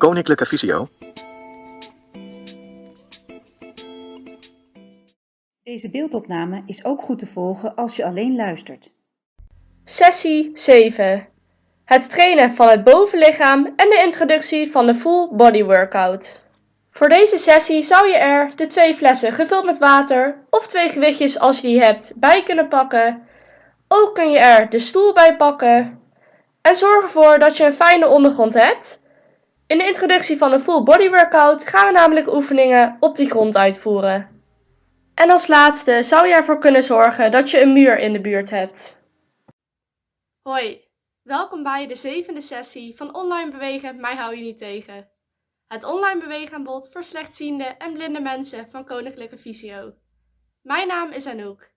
Koninklijke Visio. Deze beeldopname is ook goed te volgen als je alleen luistert. Sessie 7. Het trainen van het bovenlichaam en de introductie van de full body workout. Voor deze sessie zou je er de twee flessen gevuld met water of twee gewichtjes als je die hebt bij kunnen pakken. Ook kun je er de stoel bij pakken. En zorg ervoor dat je een fijne ondergrond hebt. In de introductie van de full body workout gaan we namelijk oefeningen op die grond uitvoeren. En als laatste zou je ervoor kunnen zorgen dat je een muur in de buurt hebt. Hoi, welkom bij de zevende sessie van Online Bewegen Mij Hou Je Niet Tegen. Het online beweegaanbod voor slechtziende en blinde mensen van Koninklijke Visio. Mijn naam is Anouk.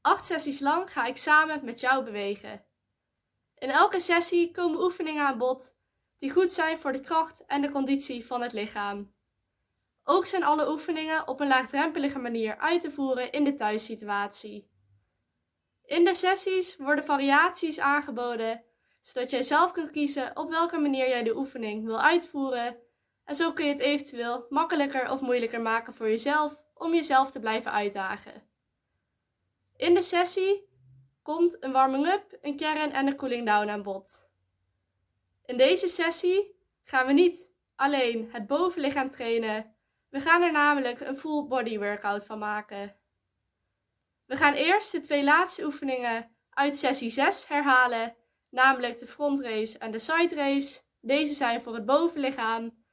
Acht sessies lang ga ik samen met jou bewegen. In elke sessie komen oefeningen aan bod die goed zijn voor de kracht en de conditie van het lichaam. Ook zijn alle oefeningen op een laagdrempelige manier uit te voeren in de thuissituatie. In de sessies worden variaties aangeboden, zodat jij zelf kunt kiezen op welke manier jij de oefening wil uitvoeren. En zo kun je het eventueel makkelijker of moeilijker maken voor jezelf om jezelf te blijven uitdagen. In de sessie komt een warming-up, een kern en een cooling down aan bod. In deze sessie gaan we niet alleen het bovenlichaam trainen, we gaan er namelijk een full body workout van maken. We gaan eerst de twee laatste oefeningen uit sessie 6 herhalen, namelijk de front race en de side race. Deze zijn voor het bovenlichaam.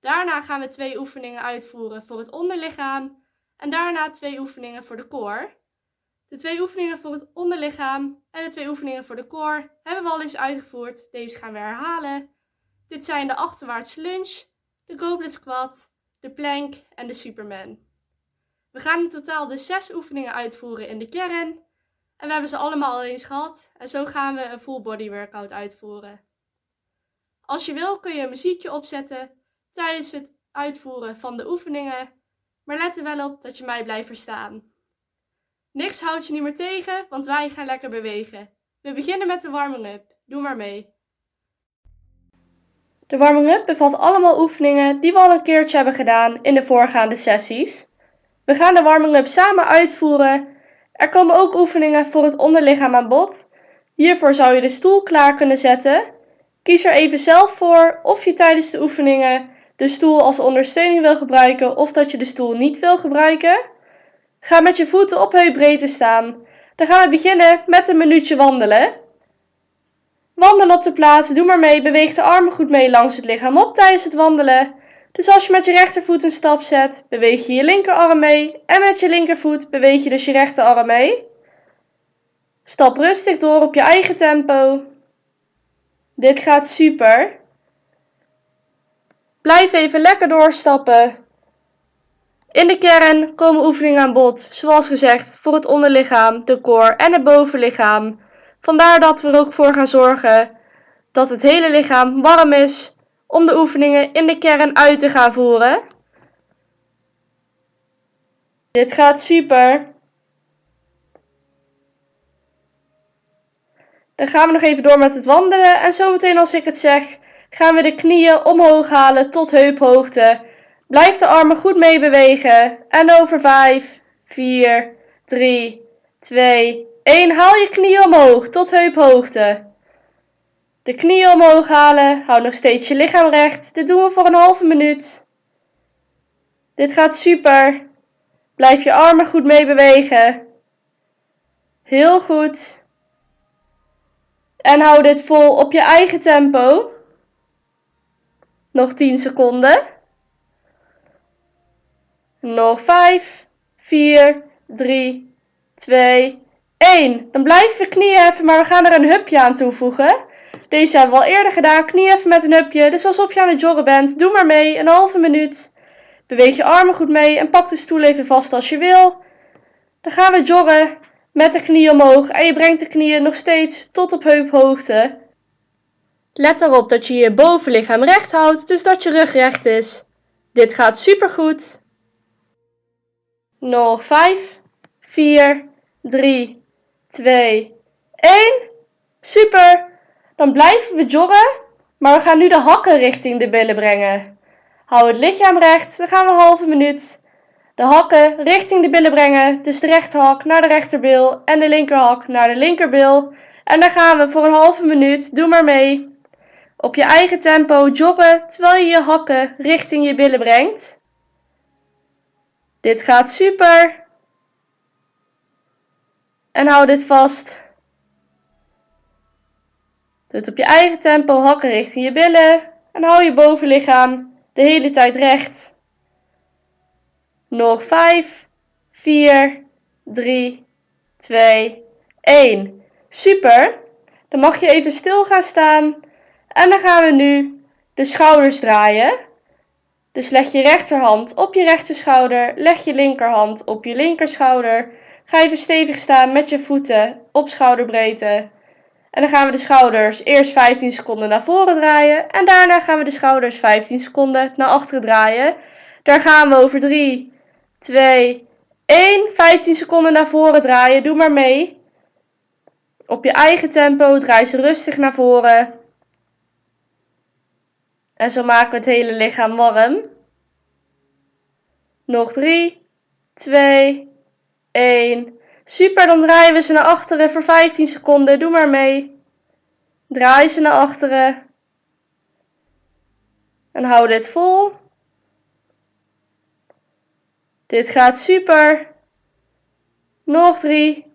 Daarna gaan we twee oefeningen uitvoeren voor het onderlichaam en daarna twee oefeningen voor de core. De twee oefeningen voor het onderlichaam en de twee oefeningen voor de core hebben we al eens uitgevoerd. Deze gaan we herhalen. Dit zijn de achterwaartse lunge, de goblet squat, de plank en de superman. We gaan in totaal de zes oefeningen uitvoeren in de kern. En we hebben ze allemaal al eens gehad. En zo gaan we een full body workout uitvoeren. Als je wil kun je een muziekje opzetten tijdens het uitvoeren van de oefeningen. Maar let er wel op dat je mij blijft verstaan. Niks houdt je niet meer tegen, want wij gaan lekker bewegen. We beginnen met de warming-up. Doe maar mee. De warming-up bevat allemaal oefeningen die we al een keertje hebben gedaan in de voorgaande sessies. We gaan de warming-up samen uitvoeren. Er komen ook oefeningen voor het onderlichaam aan bod. Hiervoor zou je de stoel klaar kunnen zetten. Kies er even zelf voor of je tijdens de oefeningen de stoel als ondersteuning wil gebruiken of dat je de stoel niet wil gebruiken. Ga met je voeten op heupbreedte staan. Dan gaan we beginnen met een minuutje wandelen. Wandel op de plaats, doe maar mee, beweeg de armen goed mee langs het lichaam op tijdens het wandelen. Dus als je met je rechtervoet een stap zet, beweeg je je linkerarm mee en met je linkervoet beweeg je dus je rechterarm mee. Stap rustig door op je eigen tempo. Dit gaat super. Blijf even lekker doorstappen. In de kern komen oefeningen aan bod, zoals gezegd, voor het onderlichaam, de core en het bovenlichaam. Vandaar dat we er ook voor gaan zorgen dat het hele lichaam warm is om de oefeningen in de kern uit te gaan voeren. Dit gaat super. Dan gaan we nog even door met het wandelen en zometeen als ik het zeg, gaan we de knieën omhoog halen tot heuphoogte. Blijf de armen goed mee bewegen. En over 5, 4, 3, 2, 1. Haal je knieën omhoog tot heuphoogte. De knieën omhoog halen. Hou nog steeds je lichaam recht. Dit doen we voor een halve minuut. Dit gaat super. Blijf je armen goed mee bewegen. Heel goed. En hou dit vol op je eigen tempo. Nog 10 seconden. Nog 5, 4, 3, 2, 1. Dan blijven we knieën heffen, maar we gaan er een hupje aan toevoegen. Deze hebben we al eerder gedaan. Knie even met een hupje. Dus alsof je aan het joggen bent. Doe maar mee. Een halve minuut. Beweeg je armen goed mee en pak de stoel even vast als je wil. Dan gaan we joggen met de knie omhoog. En je brengt de knieën nog steeds tot op heuphoogte. Let erop dat je je bovenlichaam recht houdt, dus dat je rug recht is. Dit gaat supergoed. Nog 5, 4, 3, 2, 1. Super! Dan blijven we joggen Maar we gaan nu de hakken richting de billen brengen. Hou het lichaam recht, dan gaan we een halve minuut. De hakken richting de billen brengen, dus de rechterhak naar de rechterbil en de linkerhak naar de linkerbil. En dan gaan we voor een halve minuut, doe maar mee. Op je eigen tempo joggen terwijl je je hakken richting je billen brengt. Dit gaat super. En hou dit vast. Doe het op je eigen tempo, hakken richting je billen. En hou je bovenlichaam de hele tijd recht. Nog 5, 4, 3, 2, 1. Super. Dan mag je even stil gaan staan. En dan gaan we nu de schouders draaien. Dus leg je rechterhand op je rechterschouder. Leg je linkerhand op je linkerschouder. Ga even stevig staan met je voeten op schouderbreedte. En dan gaan we de schouders eerst 15 seconden naar voren draaien. En daarna gaan we de schouders 15 seconden naar achteren draaien. Daar gaan we over 3, 2, 1. 15 seconden naar voren draaien. Doe maar mee. Op je eigen tempo draai ze rustig naar voren. En zo maken we het hele lichaam warm. Nog 3, 2, 1. Super, dan draaien we ze naar achteren voor 15 seconden. Doe maar mee. Draai ze naar achteren. En hou dit vol. Dit gaat super. Nog 3,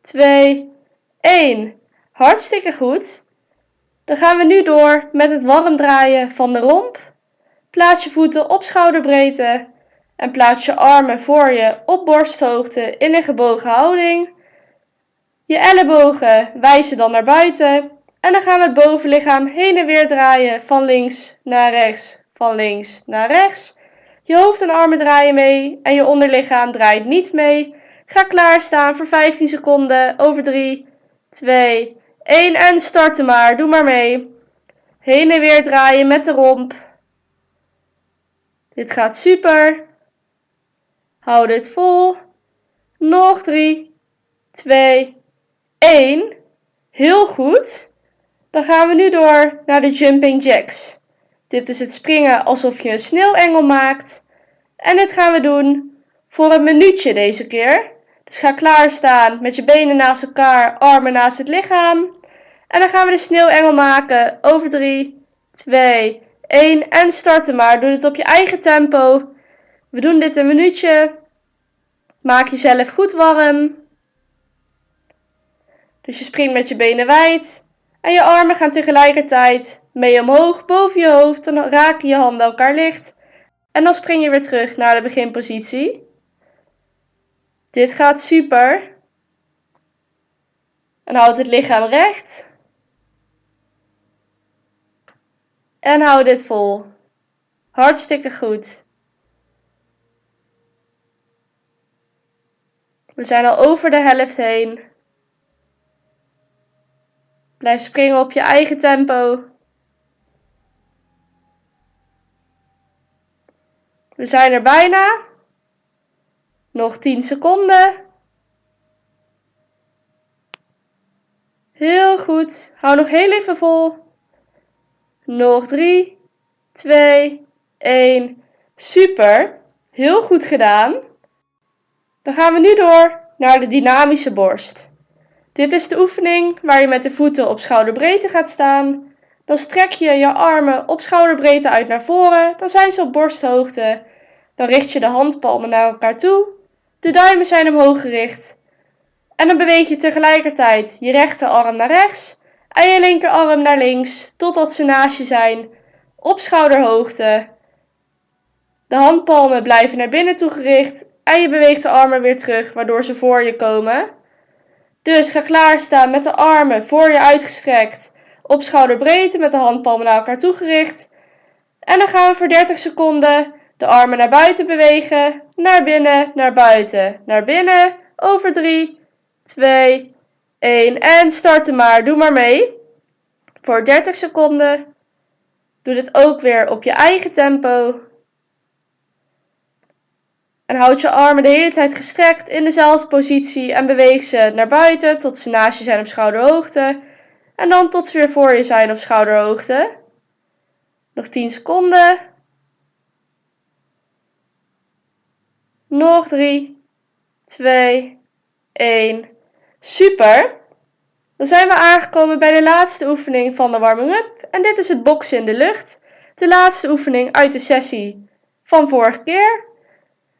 2, 1. Hartstikke goed. Dan gaan we nu door met het warm draaien van de romp. Plaats je voeten op schouderbreedte en plaats je armen voor je op borsthoogte in een gebogen houding. Je ellebogen wijzen dan naar buiten en dan gaan we het bovenlichaam heen en weer draaien van links naar rechts, van links naar rechts. Je hoofd en armen draaien mee en je onderlichaam draait niet mee. Ga klaarstaan voor 15 seconden over 3, 2, 1 en starten maar. Doe maar mee. Heen en weer draaien met de romp. Dit gaat super. Hou dit vol. Nog 3, 2, 1. Heel goed. Dan gaan we nu door naar de jumping jacks. Dit is het springen alsof je een sneeuwengel maakt. En dit gaan we doen voor een minuutje deze keer. Dus ga klaarstaan met je benen naast elkaar, armen naast het lichaam. En dan gaan we de sneeuwengel maken. Over 3, 2, 1 en starten maar. Doe het op je eigen tempo. We doen dit een minuutje. Maak jezelf goed warm. Dus je springt met je benen wijd. En je armen gaan tegelijkertijd mee omhoog boven je hoofd. Dan raken je handen elkaar licht. En dan spring je weer terug naar de beginpositie. Dit gaat super. En houd het lichaam recht. En hou dit vol. Hartstikke goed. We zijn al over de helft heen. Blijf springen op je eigen tempo. We zijn er bijna. Nog 10 seconden. Heel goed. Hou nog heel even vol. Nog 3, 2, 1. Super. Heel goed gedaan. Dan gaan we nu door naar de dynamische borst. Dit is de oefening waar je met de voeten op schouderbreedte gaat staan. Dan strek je je armen op schouderbreedte uit naar voren. Dan zijn ze op borsthoogte. Dan richt je de handpalmen naar elkaar toe. De duimen zijn omhoog gericht. En dan beweeg je tegelijkertijd je rechterarm naar rechts en je linkerarm naar links totdat ze naast je zijn op schouderhoogte. De handpalmen blijven naar binnen toe gericht en je beweegt de armen weer terug waardoor ze voor je komen. Dus ga klaarstaan met de armen voor je uitgestrekt op schouderbreedte met de handpalmen naar elkaar toegericht. En dan gaan we voor 30 seconden de armen naar buiten bewegen, naar binnen, naar buiten, naar binnen, over 3, 2, 1 en starten maar. Doe maar mee. Voor 30 seconden. Doe dit ook weer op je eigen tempo. En houd je armen de hele tijd gestrekt in dezelfde positie en beweeg ze naar buiten tot ze naast je zijn op schouderhoogte. En dan tot ze weer voor je zijn op schouderhoogte. Nog 10 seconden. Nog 3, 2, 1. Super! Dan zijn we aangekomen bij de laatste oefening van de warming-up. En dit is het boksen in de lucht. De laatste oefening uit de sessie van vorige keer.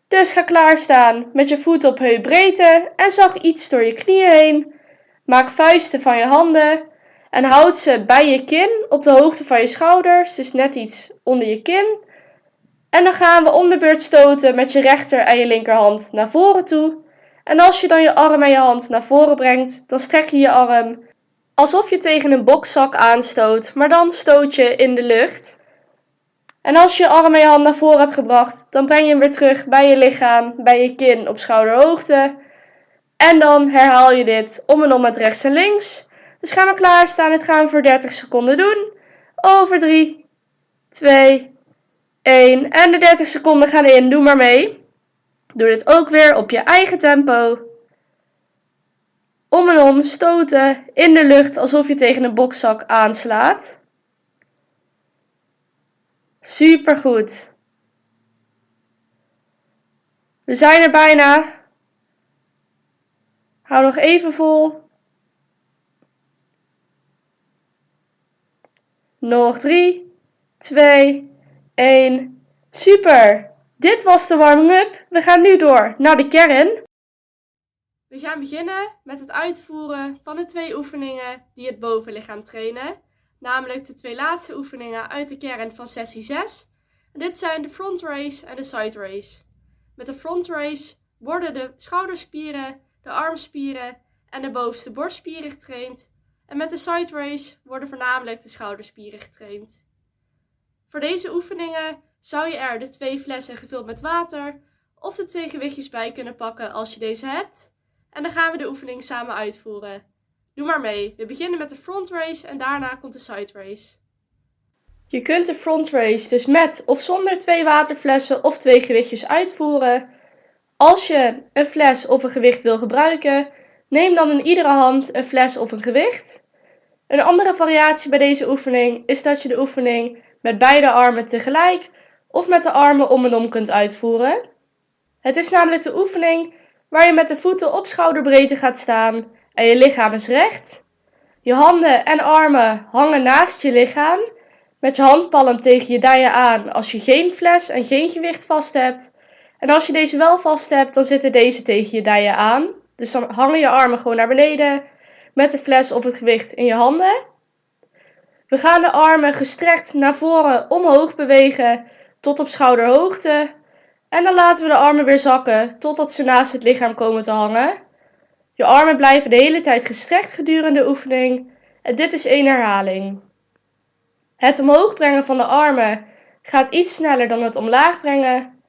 Dus ga klaarstaan met je voet op heupbreedte en zag iets door je knieën heen. Maak vuisten van je handen en houd ze bij je kin op de hoogte van je schouders, dus net iets onder je kin. En dan gaan we om de beurt stoten met je rechter en je linkerhand naar voren toe. En als je dan je arm en je hand naar voren brengt, dan strek je je arm alsof je tegen een bokzak aanstoot, maar dan stoot je in de lucht. En als je je arm en je hand naar voren hebt gebracht, dan breng je hem weer terug bij je lichaam, bij je kin op schouderhoogte. En dan herhaal je dit om en om met rechts en links. Dus gaan we klaarstaan. Dit gaan we voor 30 seconden doen. Over 3, 2, 1. En de 30 seconden gaan in. Doe maar mee. Doe dit ook weer op je eigen tempo. Om en om stoten in de lucht alsof je tegen een bokzak aanslaat. Supergoed. We zijn er bijna. Hou nog even vol. Nog 3, 2, 1. Super! Dit was de warming-up. We gaan nu door naar de kern. We gaan beginnen met het uitvoeren van de twee oefeningen die het bovenlichaam trainen. Namelijk de twee laatste oefeningen uit de kern van sessie 6. En dit zijn de front race en de side race. Met de front race worden de schouderspieren, de armspieren en de bovenste borstspieren getraind. En met de side race worden voornamelijk de schouderspieren getraind. Voor deze oefeningen zou je er de twee flessen gevuld met water of de twee gewichtjes bij kunnen pakken als je deze hebt. En dan gaan we de oefening samen uitvoeren. Doe maar mee. We beginnen met de front race en daarna komt de side race. Je kunt de front race dus met of zonder twee waterflessen of twee gewichtjes uitvoeren. Als je een fles of een gewicht wil gebruiken, neem dan in iedere hand een fles of een gewicht. Een andere variatie bij deze oefening is dat je de oefening met beide armen tegelijk of met de armen om en om kunt uitvoeren. Het is namelijk de oefening waar je met de voeten op schouderbreedte gaat staan en je lichaam is recht. Je handen en armen hangen naast je lichaam, met je handpalm tegen je dijen aan als je geen fles en geen gewicht vast hebt. En als je deze wel vast hebt, dan zitten deze tegen je dijen aan. Dus dan hangen je armen gewoon naar beneden met de fles of het gewicht in je handen. We gaan de armen gestrekt naar voren omhoog bewegen tot op schouderhoogte. En dan laten we de armen weer zakken totdat ze naast het lichaam komen te hangen. Je armen blijven de hele tijd gestrekt gedurende de oefening. En dit is één herhaling. Het omhoog brengen van de armen gaat iets sneller dan het omlaag brengen.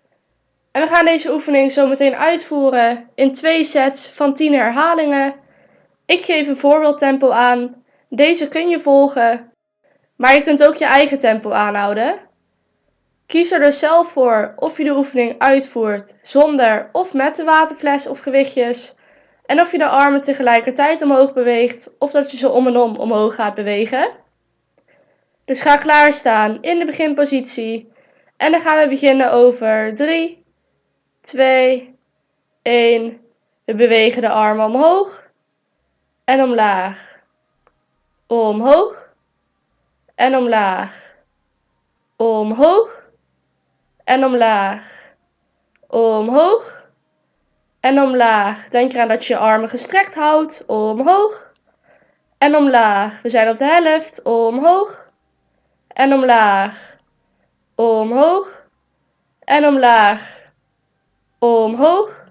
En we gaan deze oefening zo meteen uitvoeren in twee sets van 10 herhalingen. Ik geef een voorbeeldtempo aan. Deze kun je volgen, maar je kunt ook je eigen tempo aanhouden. Kies er dus zelf voor of je de oefening uitvoert zonder of met de waterfles of gewichtjes. En of je de armen tegelijkertijd omhoog beweegt of dat je ze om en om omhoog gaat bewegen. Dus ga klaarstaan in de beginpositie. En dan gaan we beginnen over 3, 2, 1. We bewegen de armen omhoog en omlaag. Omhoog en omlaag. Omhoog en omlaag. Omhoog en omlaag. Denk eraan dat je je armen gestrekt houdt. Omhoog en omlaag. We zijn op de helft. Omhoog en omlaag. Omhoog en omlaag. Omhoog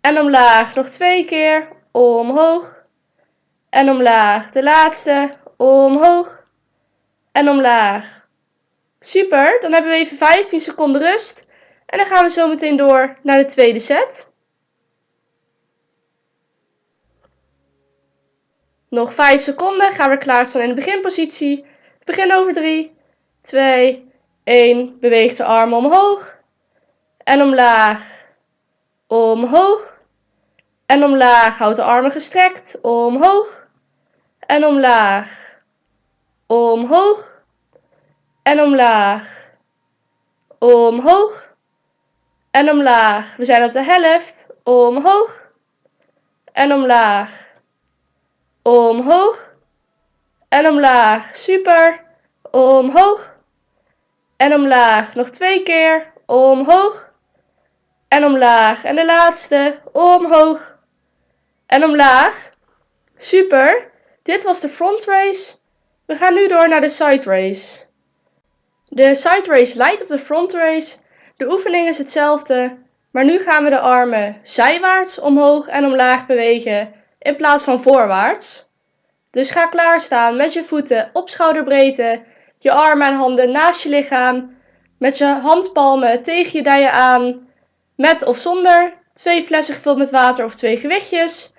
en omlaag. Nog twee keer. Omhoog en omlaag. De laatste. Omhoog en omlaag. Super, dan hebben we even 15 seconden rust. En dan gaan we zo meteen door naar de tweede set. Nog 5 seconden. Gaan we klaarstaan in de beginpositie. Begin over 3, 2, 1. Beweeg de armen omhoog en omlaag. Omhoog en omlaag. Houd de armen gestrekt. Omhoog en omlaag. Omhoog en omlaag. Omhoog en omlaag. We zijn op de helft. Omhoog en omlaag. Omhoog en omlaag. Super. Omhoog en omlaag. Nog twee keer. Omhoog en omlaag. En de laatste. Omhoog en omlaag. Super. Dit was de front race. We gaan nu door naar de side race. De side race lijkt op de front race. De oefening is hetzelfde, maar nu gaan we de armen zijwaarts omhoog en omlaag bewegen in plaats van voorwaarts. Dus ga klaarstaan met je voeten op schouderbreedte, je armen en handen naast je lichaam, met je handpalmen tegen je dijen aan, met of zonder twee flessen gevuld met water of twee gewichtjes.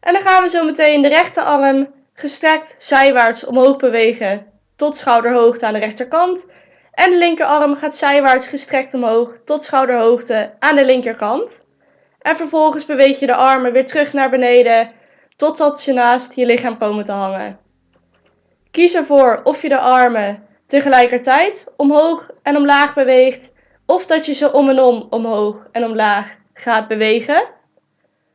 En dan gaan we zo meteen de rechterarm gestrekt zijwaarts omhoog bewegen tot schouderhoogte aan de rechterkant. En de linkerarm gaat zijwaarts gestrekt omhoog tot schouderhoogte aan de linkerkant. En vervolgens beweeg je de armen weer terug naar beneden totdat ze naast je lichaam komen te hangen. Kies ervoor of je de armen tegelijkertijd omhoog en omlaag beweegt of dat je ze om en om omhoog en omlaag gaat bewegen.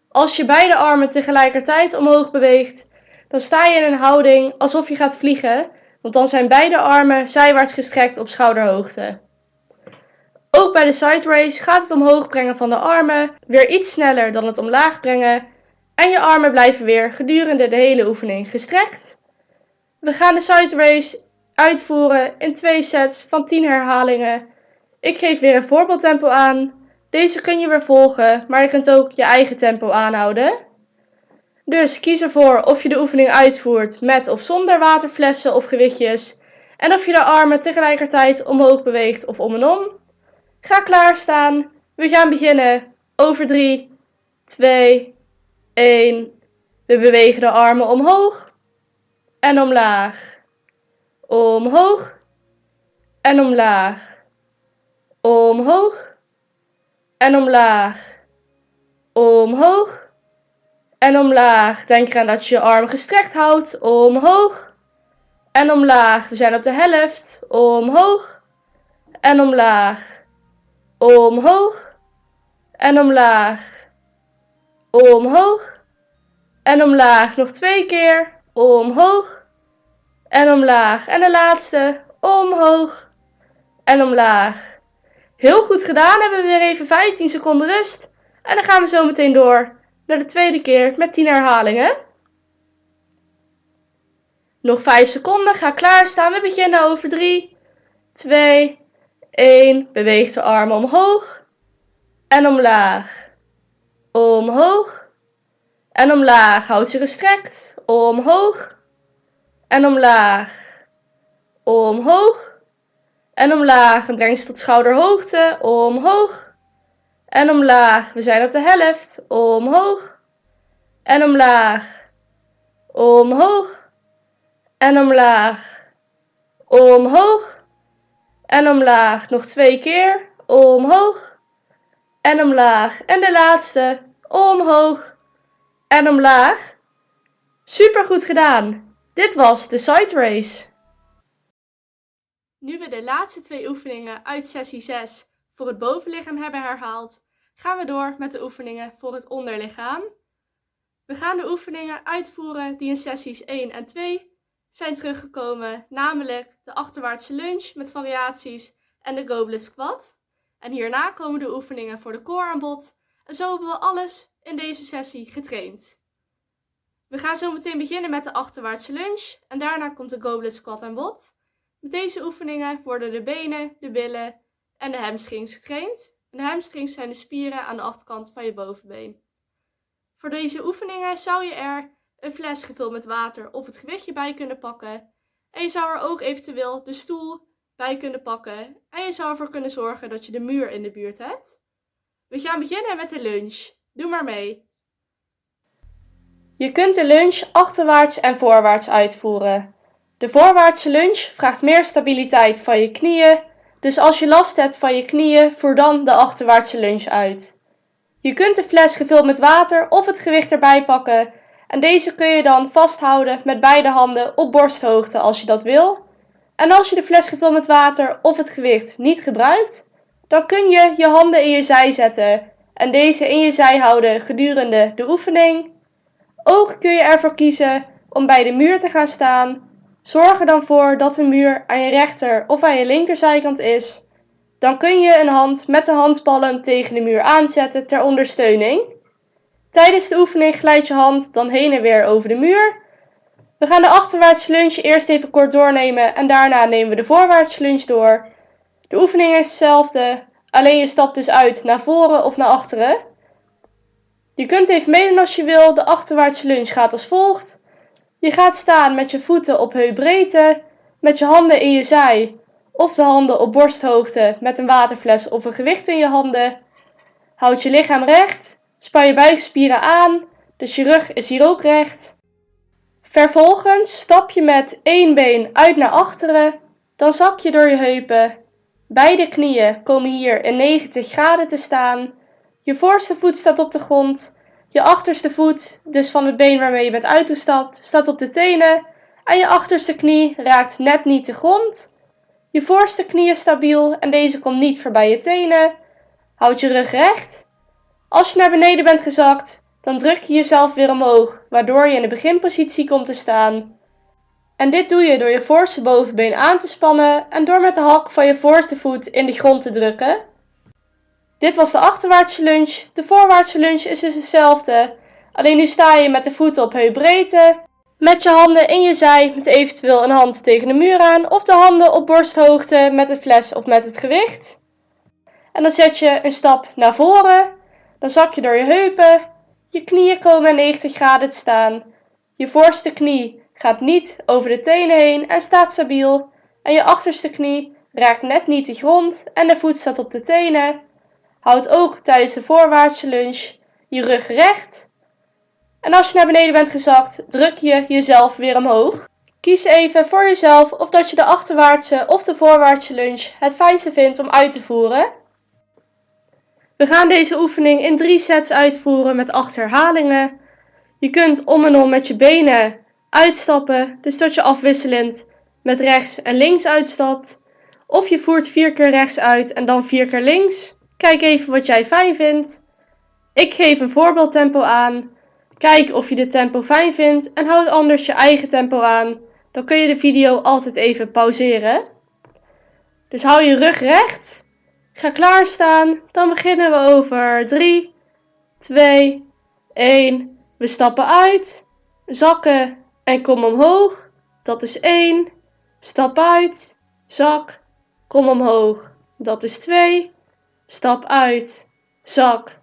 Als je beide armen tegelijkertijd omhoog beweegt, dan sta je in een houding alsof je gaat vliegen, want dan zijn beide armen zijwaarts gestrekt op schouderhoogte. Ook bij de side race gaat het omhoog brengen van de armen weer iets sneller dan het omlaag brengen en je armen blijven weer gedurende de hele oefening gestrekt. We gaan de side race uitvoeren in twee sets van 10 herhalingen. Ik geef weer een voorbeeldtempo aan. Deze kun je weer volgen, maar je kunt ook je eigen tempo aanhouden. Dus kies ervoor of je de oefening uitvoert met of zonder waterflessen of gewichtjes. En of je de armen tegelijkertijd omhoog beweegt of om en om. Ga klaarstaan. We gaan beginnen. Over 3, 2, 1. We bewegen de armen omhoog en omlaag. Omhoog en omlaag. Omhoog en omlaag. Omhoog en omlaag. Denk eraan dat je je arm gestrekt houdt. Omhoog en omlaag. We zijn op de helft. Omhoog en omlaag. Omhoog en omlaag. Omhoog en omlaag. Nog twee keer. Omhoog en omlaag. En de laatste. Omhoog en omlaag. Heel goed gedaan. Hebben we weer even 15 seconden rust. En dan gaan we zo meteen door naar de tweede keer met 10 herhalingen. Nog 5 seconden. Ga klaarstaan. We beginnen over 3, 2, 1. Beweeg de armen omhoog en omlaag. Omhoog en omlaag. Houd ze gestrekt. Omhoog en omlaag. Omhoog en omlaag. En breng ze tot schouderhoogte. Omhoog en omlaag. We zijn op de helft. Omhoog en omlaag. Omhoog en omlaag. Omhoog en omlaag. Nog twee keer. Omhoog en omlaag. En de laatste. Omhoog en omlaag. Super goed gedaan. Dit was de side race. Nu we de laatste twee oefeningen uit sessie 6 voor het bovenlichaam hebben herhaald, gaan we door met de oefeningen voor het onderlichaam. We gaan de oefeningen uitvoeren die in sessies 1 en 2 zijn teruggekomen, namelijk de achterwaartse lunge met variaties en de goblet squat. En hierna komen de oefeningen voor de core aan bod en zo hebben we alles in deze sessie getraind. We gaan zo meteen beginnen met de achterwaartse lunge en daarna komt de goblet squat aan bod. Met deze oefeningen worden de benen, de billen en de hamstrings de hamstrings zijn de spieren aan de achterkant van je bovenbeen. Voor deze oefeningen zou je er een fles gevuld met water of het gewichtje bij kunnen pakken. En je zou er ook eventueel de stoel bij kunnen pakken. En je zou ervoor kunnen zorgen dat je de muur in de buurt hebt. We gaan beginnen met de lunge. Doe maar mee. Je kunt de lunge achterwaarts en voorwaarts uitvoeren. De voorwaartse lunge vraagt meer stabiliteit van je knieën dus als je last hebt van je knieën, voer dan de achterwaartse lunge uit. Je kunt de fles gevuld met water of het gewicht erbij pakken en deze kun je dan vasthouden met beide handen op borsthoogte als je dat wil. En als je de fles gevuld met water of het gewicht niet gebruikt, dan kun je je handen in je zij zetten en deze in je zij houden gedurende de oefening. Ook kun je ervoor kiezen om bij de muur te gaan staan. Zorg er dan voor dat de muur aan je rechter of aan je linkerzijkant is. Dan kun je een hand met de handpalm tegen de muur aanzetten ter ondersteuning. Tijdens de oefening glijd je hand dan heen en weer over de muur. We gaan de achterwaartse lunge eerst even kort doornemen en daarna nemen we de voorwaartse lunge door. De oefening is hetzelfde, alleen je stapt dus uit naar voren of naar achteren. Je kunt even meedoen als je wil. De achterwaartse lunge gaat als volgt. Je gaat staan met je voeten op heupbreedte, met je handen in je zij of de handen op borsthoogte met een waterfles of een gewicht in je handen. Houd je lichaam recht, span je buikspieren aan, dus je rug is hier ook recht. Vervolgens stap je met één been uit naar achteren, dan zak je door je heupen. Beide knieën komen hier in 90 graden te staan. Je voorste voet staat op de grond. Je achterste voet, dus van het been waarmee je bent uitgestapt, staat op de tenen. En je achterste knie raakt net niet de grond. Je voorste knie is stabiel en deze komt niet voorbij je tenen. Houd je rug recht. Als je naar beneden bent gezakt, dan druk je jezelf weer omhoog, waardoor je in de beginpositie komt te staan. En dit doe je door je voorste bovenbeen aan te spannen en door met de hak van je voorste voet in de grond te drukken. Dit was de achterwaartse lunge. De voorwaartse lunge is dus hetzelfde. Alleen nu sta je met de voeten op heupbreedte, met je handen in je zij met eventueel een hand tegen de muur aan of de handen op borsthoogte met het fles of met het gewicht. En dan zet je een stap naar voren, dan zak je door je heupen, je knieën komen 90 graden te staan. Je voorste knie gaat niet over de tenen heen en staat stabiel. En je achterste knie raakt net niet de grond en de voet staat op de tenen. Houd ook tijdens de voorwaartse lunge je rug recht. En als je naar beneden bent gezakt, druk je jezelf weer omhoog. Kies even voor jezelf of dat je de achterwaartse of de voorwaartse lunge het fijnste vindt om uit te voeren. We gaan deze oefening in drie sets uitvoeren met acht herhalingen. Je kunt om en om met je benen uitstappen, dus dat je afwisselend met rechts en links uitstapt. Of je voert vier keer rechts uit en dan vier keer links. Kijk even wat jij fijn vindt. Ik geef een voorbeeldtempo aan. Kijk of je dit tempo fijn vindt en houd anders je eigen tempo aan. Dan kun je de video altijd even pauzeren. Dus hou je rug recht. Ga klaarstaan. Dan beginnen we over 3, 2, 1. We stappen uit. Zakken en kom omhoog. Dat is 1. Stap uit. Zak. Kom omhoog. Dat is 2. Stap uit. Zak.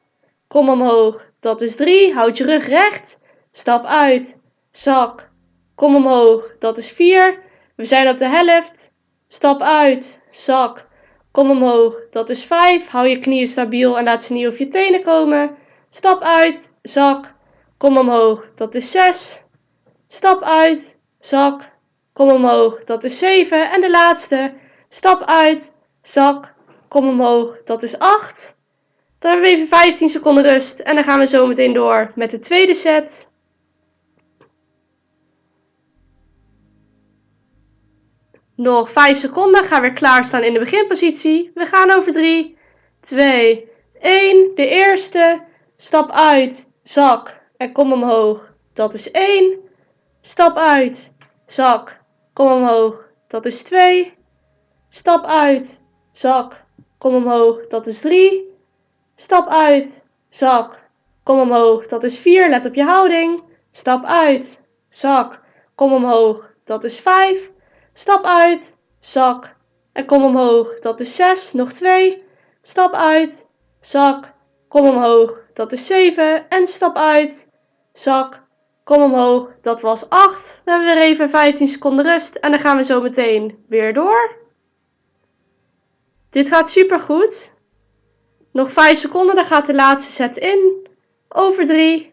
Kom omhoog. Dat is 3. Houd je rug recht. Stap uit. Zak. Kom omhoog. Dat is 4. We zijn op de helft. Stap uit. Zak. Kom omhoog. Dat is 5. Hou je knieën stabiel en laat ze niet over je tenen komen. Stap uit. Zak. Kom omhoog. Dat is 6. Stap uit. Zak. Kom omhoog. Dat is 7. En de laatste. Stap uit. Zak. Kom omhoog. Dat is 8. Dan hebben we even 15 seconden rust. En dan gaan we zo meteen door met de tweede set. Nog 5 seconden. Ga weer klaarstaan in de beginpositie. We gaan over 3, 2, 1. De eerste. Stap uit. Zak. En kom omhoog. Dat is 1. Stap uit. Zak. Kom omhoog. Dat is 2. Stap uit. Zak. Kom omhoog. Dat is 3. Stap uit. Zak. Kom omhoog. Dat is 4. Let op je houding. Stap uit. Zak. Kom omhoog. Dat is 5. Stap uit. Zak. En kom omhoog. Dat is 6. Nog 2. Stap uit. Zak. Kom omhoog. Dat is 7. En stap uit. Zak. Kom omhoog. Dat was 8. Dan hebben we weer even 15 seconden rust. En dan gaan we zo meteen weer door. Dit gaat super goed. Nog 5 seconden, dan gaat de laatste set in. Over 3,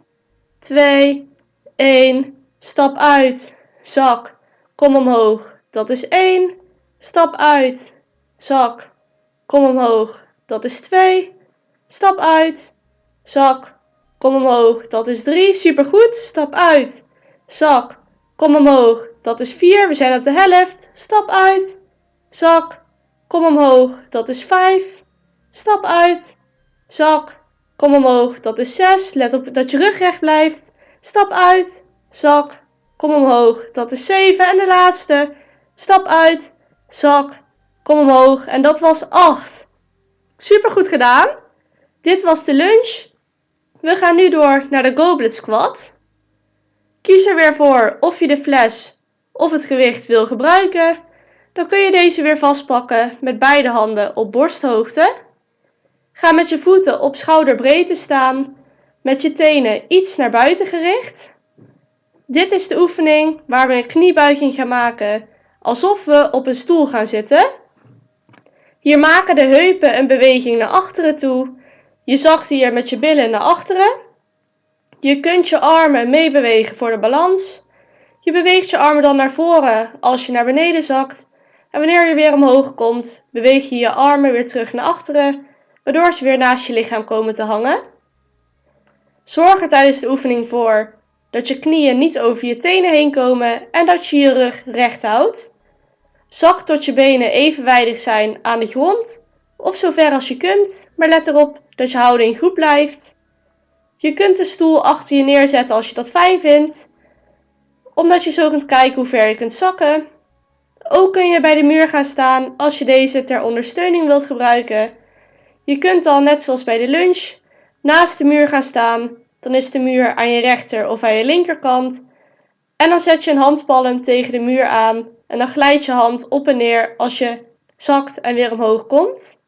2, 1. Stap uit. Zak. Kom omhoog. Dat is 1. Stap uit. Zak. Kom omhoog. Dat is 2. Stap uit. Zak. Kom omhoog. Dat is 3. Supergoed. Stap uit. Zak. Kom omhoog. dat is 4. We zijn op de helft. Stap uit. Zak. Kom omhoog, dat is 5. Stap uit. Zak. Kom omhoog, dat is 6. Let op dat je rug recht blijft. Stap uit. Zak. Kom omhoog, dat is 7. En de laatste. Stap uit. Zak. Kom omhoog. En dat was 8. Super goed gedaan. Dit was de lunch. We gaan nu door naar de goblet squat. Kies er weer voor of je de fles of het gewicht wil gebruiken. Dan kun je deze weer vastpakken met beide handen op borsthoogte. Ga met je voeten op schouderbreedte staan, met je tenen iets naar buiten gericht. Dit is de oefening waar we een kniebuiging gaan maken, alsof we op een stoel gaan zitten. Hier maken de heupen een beweging naar achteren toe. Je zakt hier met je billen naar achteren. Je kunt je armen meebewegen voor de balans. Je beweegt je armen dan naar voren als je naar beneden zakt. En wanneer je weer omhoog komt, beweeg je je armen weer terug naar achteren, waardoor ze weer naast je lichaam komen te hangen. Zorg er tijdens de oefening voor dat je knieën niet over je tenen heen komen en dat je je rug recht houdt. Zak tot je benen evenwijdig zijn aan de grond of zo ver als je kunt, maar let erop dat je houding goed blijft. Je kunt de stoel achter je neerzetten als je dat fijn vindt, omdat je zo kunt kijken hoe ver je kunt zakken. Ook kun je bij de muur gaan staan als je deze ter ondersteuning wilt gebruiken. Je kunt dan, net zoals bij de lunch, naast de muur gaan staan. Dan is de muur aan je rechter of aan je linkerkant. En dan zet je een handpalm tegen de muur aan en dan glijd je hand op en neer als je zakt en weer omhoog komt.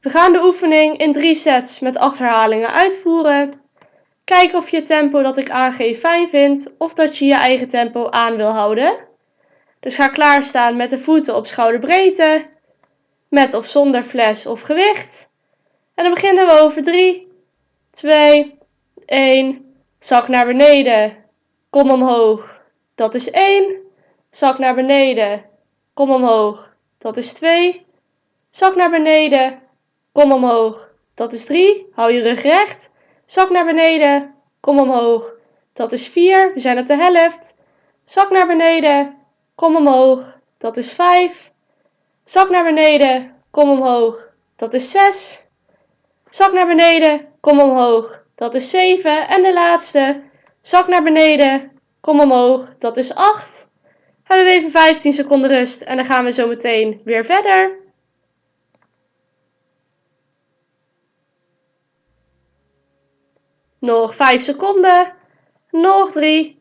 We gaan de oefening in drie sets met acht herhalingen uitvoeren. Kijk of je tempo dat ik aangeef fijn vindt of dat je je eigen tempo aan wil houden. Dus ga klaarstaan met de voeten op schouderbreedte, met of zonder fles of gewicht. En dan beginnen we over 3, 2, 1. Zak naar beneden, kom omhoog. Dat is 1. Zak naar beneden, kom omhoog. Dat is 2. Zak naar beneden, kom omhoog. Dat is 3. Hou je rug recht. Zak naar beneden, kom omhoog. Dat is 4. We zijn op de helft. Zak naar beneden, kom omhoog. Dat is 5. Zak naar beneden, kom omhoog. Dat is 6. Zak naar beneden, kom omhoog. Dat is 7. En de laatste. Zak naar beneden, kom omhoog. Dat is 8. Hebben we even 15 seconden rust en dan gaan we zo meteen weer verder. Nog 5 seconden. Nog 3,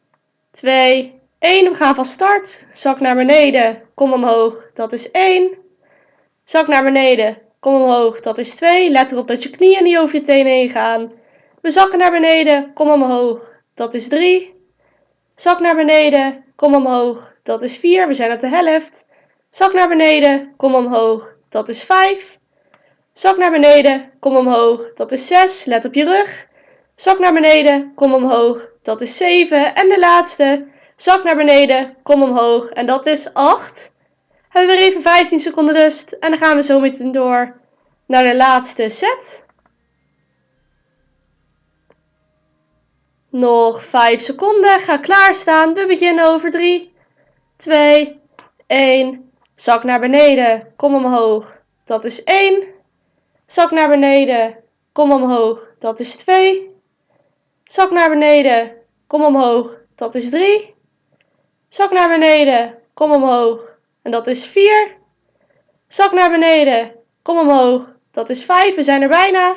2, 1. We gaan van start. Zak naar beneden. Kom omhoog. Dat is 1. Zak naar beneden. Kom omhoog. Dat is 2. Let erop dat je knieën niet over je tenen heen gaan. We zakken naar beneden. Kom omhoog. Dat is 3. Zak naar beneden. Kom omhoog. Dat is 4. We zijn op de helft. Zak naar beneden. Kom omhoog. Dat is 5. Zak naar beneden. Kom omhoog. Dat is 6. Let op je rug. Zak naar beneden. Kom omhoog. Dat is 7. En de laatste. Zak naar beneden, kom omhoog. En dat is 8. Hebben we weer even 15 seconden rust. En dan gaan we zo meteen door naar de laatste set. Nog 5 seconden. Ga klaarstaan. We beginnen over 3, 2, 1. Zak naar beneden, kom omhoog. Dat is 1. Zak naar beneden, kom omhoog. Dat is 2. Zak naar beneden, kom omhoog. Dat is 3. Zak naar beneden, kom omhoog. En dat is 4. Zak naar beneden, kom omhoog. Dat is 5, we zijn er bijna.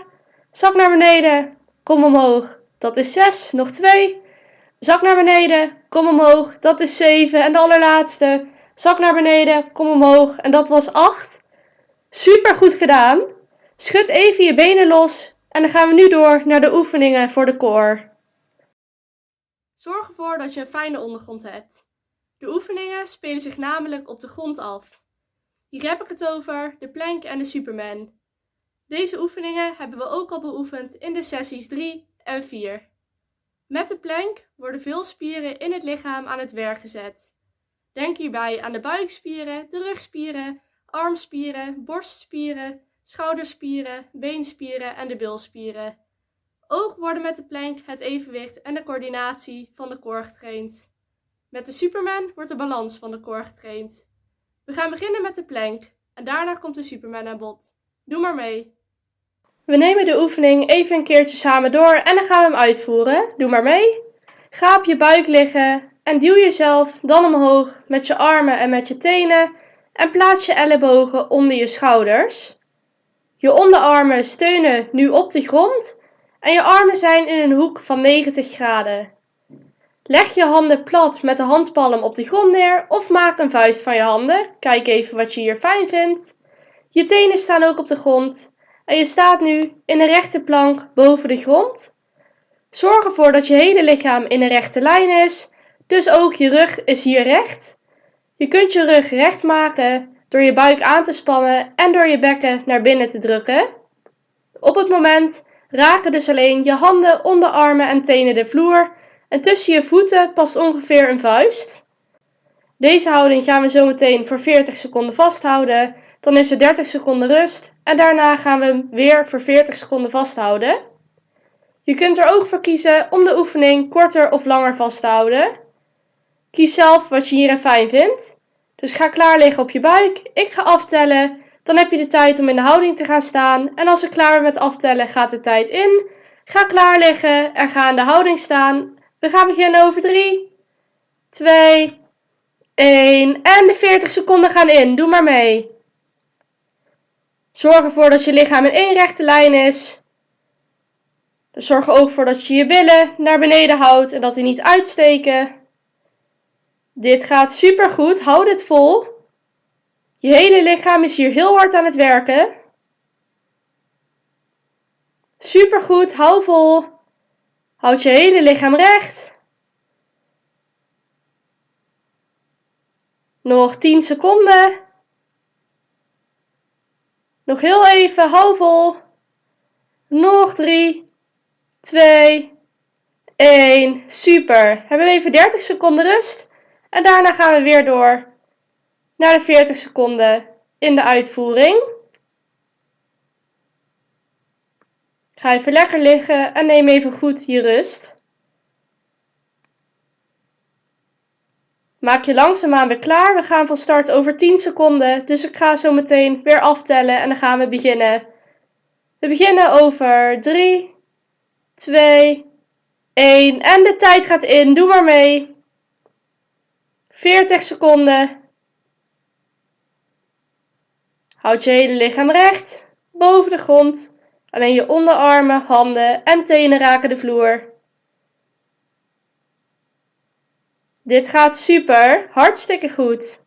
Zak naar beneden, kom omhoog. Dat is 6, nog 2. Zak naar beneden, kom omhoog. Dat is 7. En de allerlaatste. Zak naar beneden, kom omhoog. En dat was 8. Super goed gedaan. Schud even je benen los. En dan gaan we nu door naar de oefeningen voor de core. Zorg ervoor dat je een fijne ondergrond hebt. De oefeningen spelen zich namelijk op de grond af. Hier heb ik het over de plank en de superman. Deze oefeningen hebben we ook al beoefend in de sessies 3 en 4. Met de plank worden veel spieren in het lichaam aan het werk gezet. Denk hierbij aan de buikspieren, de rugspieren, armspieren, borstspieren, schouderspieren, beenspieren en de bilspieren. Ook worden met de plank het evenwicht en de coördinatie van de core getraind. Met de Superman wordt de balans van de core getraind. We gaan beginnen met de plank en daarna komt de Superman aan bod. Doe maar mee. We nemen de oefening even een keertje samen door en dan gaan we hem uitvoeren. Doe maar mee. Ga op je buik liggen en duw jezelf dan omhoog met je armen en met je tenen en plaats je ellebogen onder je schouders. Je onderarmen steunen nu op de grond en je armen zijn in een hoek van 90 graden. Leg je handen plat met de handpalm op de grond neer of maak een vuist van je handen. Kijk even wat je hier fijn vindt. Je tenen staan ook op de grond en je staat nu in een rechte plank boven de grond. Zorg ervoor dat je hele lichaam in een rechte lijn is, dus ook je rug is hier recht. Je kunt je rug recht maken door je buik aan te spannen en door je bekken naar binnen te drukken. Op het moment raken dus alleen je handen, onderarmen en tenen de vloer en tussen je voeten past ongeveer een vuist. Deze houding gaan we zo meteen voor 40 seconden vasthouden. Dan is er 30 seconden rust en daarna gaan we hem weer voor 40 seconden vasthouden. Je kunt er ook voor kiezen om de oefening korter of langer vast te houden. Kies zelf wat je hierin fijn vindt. Dus ga klaar liggen op je buik. Ik ga aftellen. Dan heb je de tijd om in de houding te gaan staan. En als ik klaar ben met aftellen, gaat de tijd in. Ga klaar liggen en ga in de houding staan. We gaan beginnen over 3, 2, 1 en de 40 seconden gaan in. Doe maar mee. Zorg ervoor dat je lichaam in één rechte lijn is. Zorg er ook voor dat je je billen naar beneden houdt en dat die niet uitsteken. Dit gaat super goed. Houd het vol. Je hele lichaam is hier heel hard aan het werken. Super goed. Hou vol. Houd je hele lichaam recht. Nog 10 seconden. Nog heel even, hou vol. Nog 3, 2, 1. Super. Hebben we even 30 seconden rust. En daarna gaan we weer door naar de 40 seconden in de uitvoering. Ga even lekker liggen en neem even goed je rust. Maak je langzaamaan weer klaar. We gaan van start over 10 seconden. Dus ik ga zo meteen weer aftellen en dan gaan we beginnen. We beginnen over 3, 2, 1 en de tijd gaat in. Doe maar mee. 40 seconden. Houd je hele lichaam recht, boven de grond. Alleen je onderarmen, handen en tenen raken de vloer. Dit gaat super, hartstikke goed.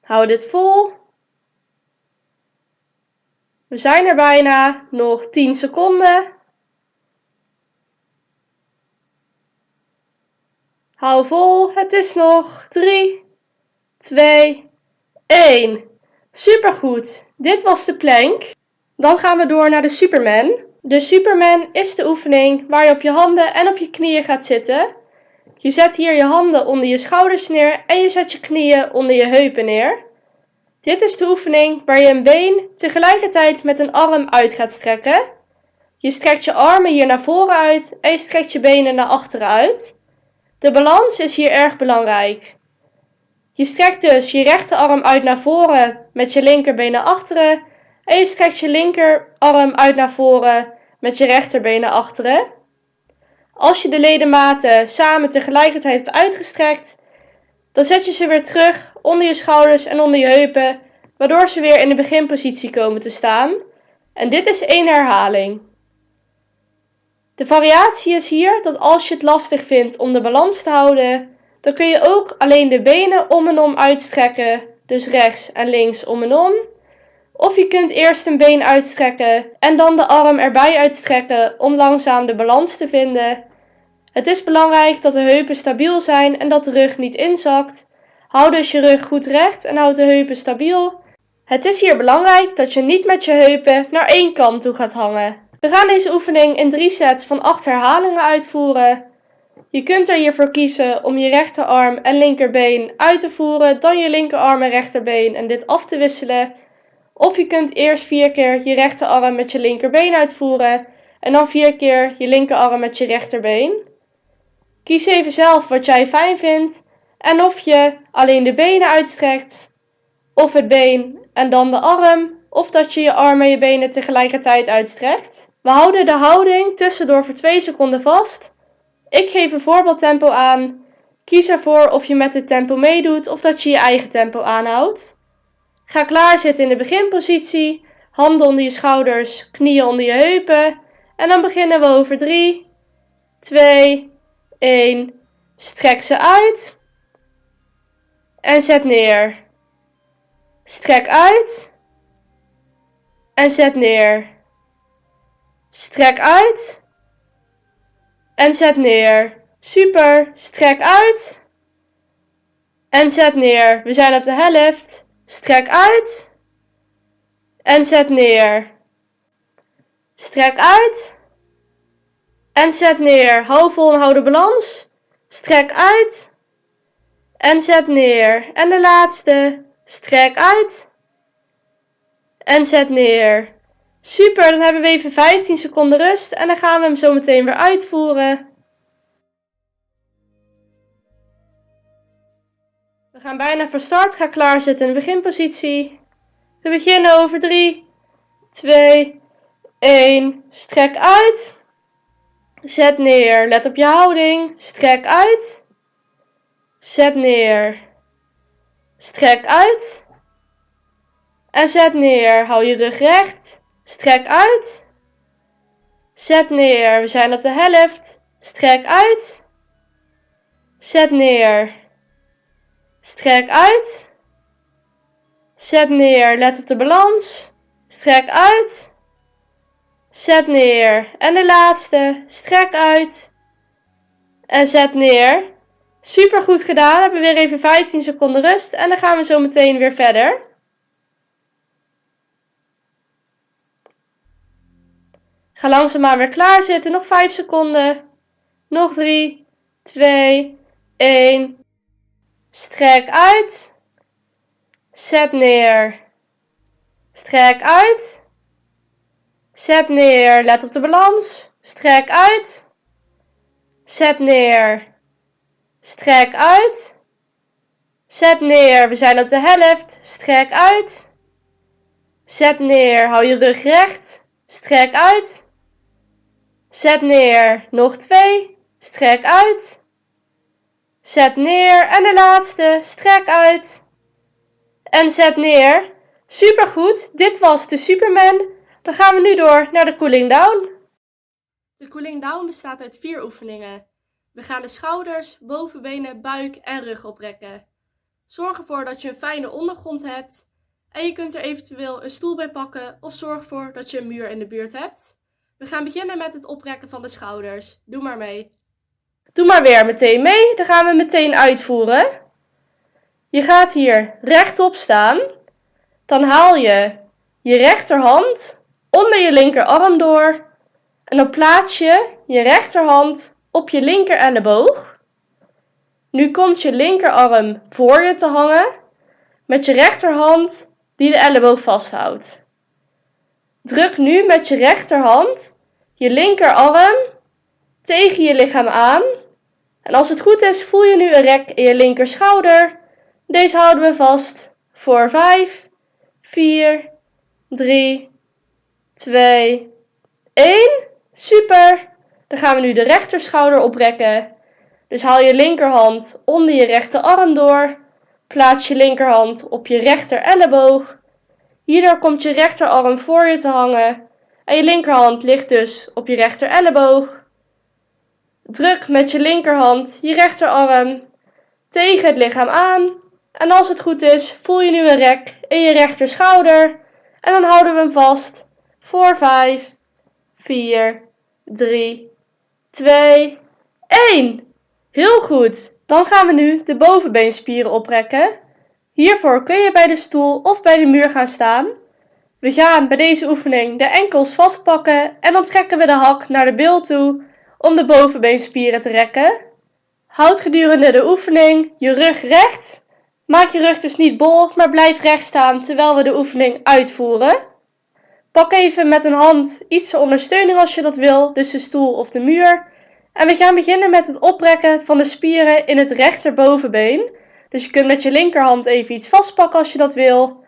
Hou dit vol. We zijn er bijna, nog 10 seconden. Hou vol, het is nog 3, 2, 1. Supergoed, dit was de plank. Dan gaan we door naar de Superman. De Superman is de oefening waar je op je handen en op je knieën gaat zitten. Je zet hier je handen onder je schouders neer en je zet je knieën onder je heupen neer. Dit is de oefening waar je een been tegelijkertijd met een arm uit gaat strekken. Je strekt je armen hier naar voren uit en je strekt je benen naar achteren uit. De balans is hier erg belangrijk. Je strekt dus je rechterarm uit naar voren met je linkerbeen naar achteren. En je strekt je linkerarm uit naar voren met je rechterbeen naar achteren. Als je de ledematen samen tegelijkertijd hebt uitgestrekt, dan zet je ze weer terug onder je schouders en onder je heupen, waardoor ze weer in de beginpositie komen te staan. En dit is één herhaling. De variatie is hier dat als je het lastig vindt om de balans te houden, dan kun je ook alleen de benen om en om uitstrekken, dus rechts en links om en om. Of je kunt eerst een been uitstrekken en dan de arm erbij uitstrekken om langzaam de balans te vinden. Het is belangrijk dat de heupen stabiel zijn en dat de rug niet inzakt. Hou dus je rug goed recht en houd de heupen stabiel. Het is hier belangrijk dat je niet met je heupen naar één kant toe gaat hangen. We gaan deze oefening in drie sets van 8 herhalingen uitvoeren. Je kunt er hiervoor kiezen om je rechterarm en linkerbeen uit te voeren, dan je linkerarm en rechterbeen en dit af te wisselen. Of je kunt eerst vier keer je rechterarm met je linkerbeen uitvoeren en dan vier keer je linkerarm met je rechterbeen. Kies even zelf wat jij fijn vindt en of je alleen de benen uitstrekt, of het been en dan de arm, of dat je je arm en je benen tegelijkertijd uitstrekt. We houden de houding tussendoor voor 2 seconden vast. Ik geef een voorbeeldtempo aan. Kies ervoor of je met het tempo meedoet of dat je je eigen tempo aanhoudt. Ga klaarzitten in de beginpositie. Handen onder je schouders, knieën onder je heupen. En dan beginnen we over 3, 2, 1. Strek ze uit. En zet neer. Strek uit. En zet neer. Strek uit. En zet neer. Super. Strek uit. En zet neer. We zijn op de helft. Strek uit. En zet neer. Strek uit. En zet neer. Hou vol en hou de balans. Strek uit. En zet neer. En de laatste. Strek uit. En zet neer. Super, dan hebben we even 15 seconden rust en dan gaan we hem zo meteen weer uitvoeren. We gaan bijna voor start. Ga klaarzitten in de beginpositie. We beginnen over 3, 2, 1. Strek uit. Zet neer. Let op je houding. Strek uit. Zet neer. Strek uit. En zet neer. Hou je rug recht. Strek uit. Zet neer. We zijn op de helft. Strek uit. Zet neer. Strek uit. Zet neer. Let op de balans. Strek uit. Zet neer. En de laatste. Strek uit. En zet neer. Super goed gedaan. We hebben weer even 15 seconden rust. En dan gaan we zo meteen weer verder. Ga langzaamaan weer klaar zitten. Nog 5 seconden. Nog 3, 2, 1. Strek uit. Zet neer. Strek uit. Zet neer. Let op de balans. Strek uit. Zet neer. Strek uit. Zet neer. We zijn op de helft. Strek uit. Zet neer. Hou je rug recht. Strek uit. Zet neer. Nog twee. Strek uit. Zet neer. En de laatste. Strek uit. En zet neer. Supergoed. Dit was de Superman. Dan gaan we nu door naar de cooling down. De cooling down bestaat uit vier oefeningen. We gaan de schouders, bovenbenen, buik en rug oprekken. Zorg ervoor dat je een fijne ondergrond hebt. En je kunt er eventueel een stoel bij pakken of zorg ervoor dat je een muur in de buurt hebt. We gaan beginnen met het oprekken van de schouders. Doe maar mee. Doe maar weer meteen mee. Dan gaan we meteen uitvoeren. Je gaat hier rechtop staan. Dan haal je je rechterhand onder je linkerarm door. En dan plaats je je rechterhand op je linker elleboog. Nu komt je linkerarm voor je te hangen met je rechterhand die de elleboog vasthoudt. Druk nu met je rechterhand je linkerarm tegen je lichaam aan. En als het goed is, voel je nu een rek in je linker schouder. Deze houden we vast voor 5, 4, 3, 2, 1. Super! Dan gaan we nu de rechterschouder oprekken. Dus haal je linkerhand onder je rechterarm door. Plaats je linkerhand op je rechter elleboog. Hierdoor komt je rechterarm voor je te hangen. En je linkerhand ligt dus op je rechter elleboog. Druk met je linkerhand je rechterarm tegen het lichaam aan. En als het goed is, voel je nu een rek in je rechter schouder. En dan houden we hem vast voor 5, 4, 3, 2, 1. Heel goed. Dan gaan we nu de bovenbeenspieren oprekken. Hiervoor kun je bij de stoel of bij de muur gaan staan. We gaan bij deze oefening de enkels vastpakken en dan trekken we de hak naar de bil toe om de bovenbeenspieren te rekken. Houd gedurende de oefening je rug recht. Maak je rug dus niet bol, maar blijf recht staan terwijl we de oefening uitvoeren. Pak even met een hand iets ondersteuning als je dat wil, dus de stoel of de muur. En we gaan beginnen met het oprekken van de spieren in het rechterbovenbeen. Dus je kunt met je linkerhand even iets vastpakken als je dat wil.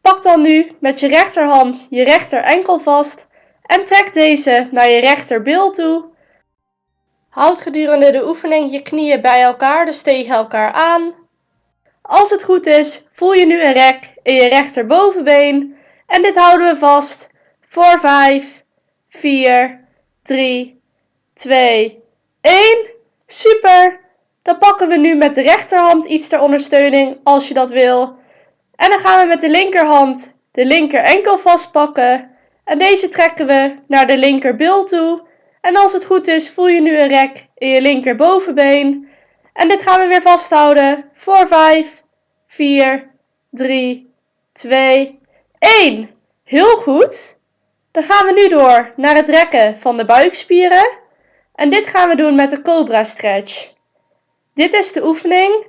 Pak dan nu met je rechterhand je rechter enkel vast en trek deze naar je rechterbil toe. Houd gedurende de oefening je knieën bij elkaar, dus tegen elkaar aan. Als het goed is, voel je nu een rek in je rechterbovenbeen en dit houden we vast voor 5, 4, 3, 2, 1. Super! Dan pakken we nu met de rechterhand iets ter ondersteuning als je dat wil. En dan gaan we met de linkerhand de linker enkel vastpakken. En deze trekken we naar de linkerbil toe. En als het goed is, voel je nu een rek in je linkerbovenbeen. En dit gaan we weer vasthouden voor 5, 4, 3, 2, 1. Heel goed. Dan gaan we nu door naar het rekken van de buikspieren. En dit gaan we doen met de Cobra Stretch. Dit is de oefening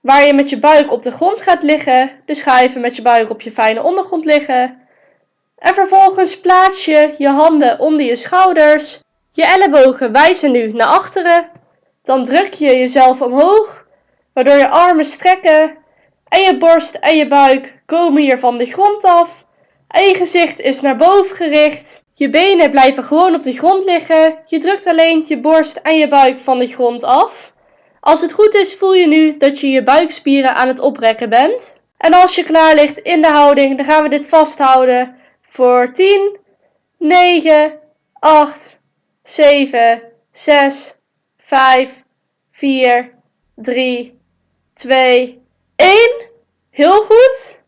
waar je met je buik op de grond gaat liggen. Dus ga even met je buik op je fijne ondergrond liggen. En vervolgens plaats je je handen onder je schouders. Je ellebogen wijzen nu naar achteren. Dan druk je jezelf omhoog, waardoor je armen strekken. En je borst en je buik komen hier van de grond af. En je gezicht is naar boven gericht. Je benen blijven gewoon op de grond liggen. Je drukt alleen je borst en je buik van de grond af. Als het goed is, voel je nu dat je je buikspieren aan het oprekken bent. En als je klaar ligt in de houding, dan gaan we dit vasthouden voor 10, 9, 8, 7, 6, 5, 4, 3, 2, 1. Heel goed.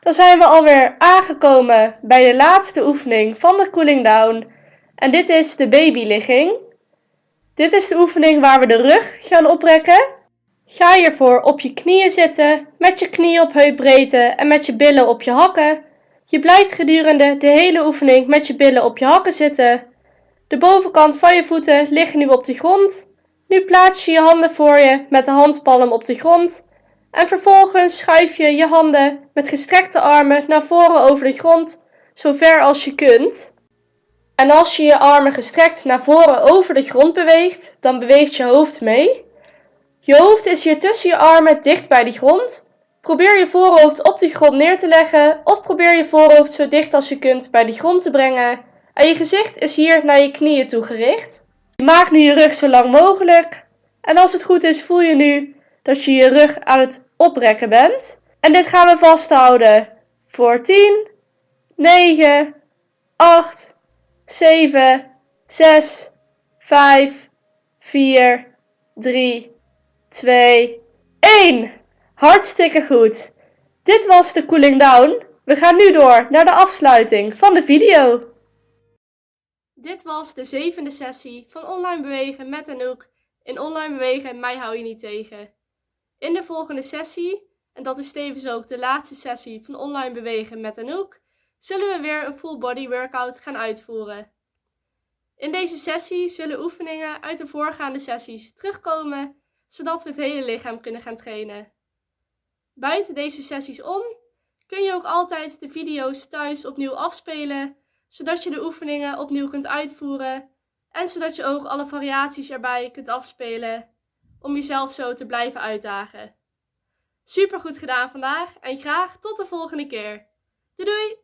Dan zijn we alweer aangekomen bij de laatste oefening van de cooling down. En dit is de babyligging. Dit is de oefening waar we de rug gaan oprekken. Ga hiervoor op je knieën zitten, met je knieën op heupbreedte en met je billen op je hakken. Je blijft gedurende de hele oefening met je billen op je hakken zitten. De bovenkant van je voeten liggen nu op de grond. Nu plaats je je handen voor je met de handpalm op de grond. En vervolgens schuif je je handen met gestrekte armen naar voren over de grond, zo ver als je kunt. En als je je armen gestrekt naar voren over de grond beweegt, dan beweegt je hoofd mee. Je hoofd is hier tussen je armen dicht bij de grond. Probeer je voorhoofd op de grond neer te leggen of probeer je voorhoofd zo dicht als je kunt bij de grond te brengen. En je gezicht is hier naar je knieën toe gericht. Maak nu je rug zo lang mogelijk. En als het goed is, voel je nu dat je je rug aan het oprekken bent. En dit gaan we vasthouden voor 10, 9, 8, 7, 6, 5, 4, 3, 2, 1. Hartstikke goed. Dit was de cooling down. We gaan nu door naar de afsluiting van de video. Dit was de zevende sessie van online bewegen met Anouk. In online bewegen, mij hou je niet tegen. In de volgende sessie, en dat is tevens ook de laatste sessie van online bewegen met Anouk, zullen we weer een full body workout gaan uitvoeren. In deze sessie zullen oefeningen uit de voorgaande sessies terugkomen, zodat we het hele lichaam kunnen gaan trainen. Buiten deze sessies om kun je ook altijd de video's thuis opnieuw afspelen, zodat je de oefeningen opnieuw kunt uitvoeren en zodat je ook alle variaties erbij kunt afspelen om jezelf zo te blijven uitdagen. Super goed gedaan vandaag en graag tot de volgende keer. Doei doei!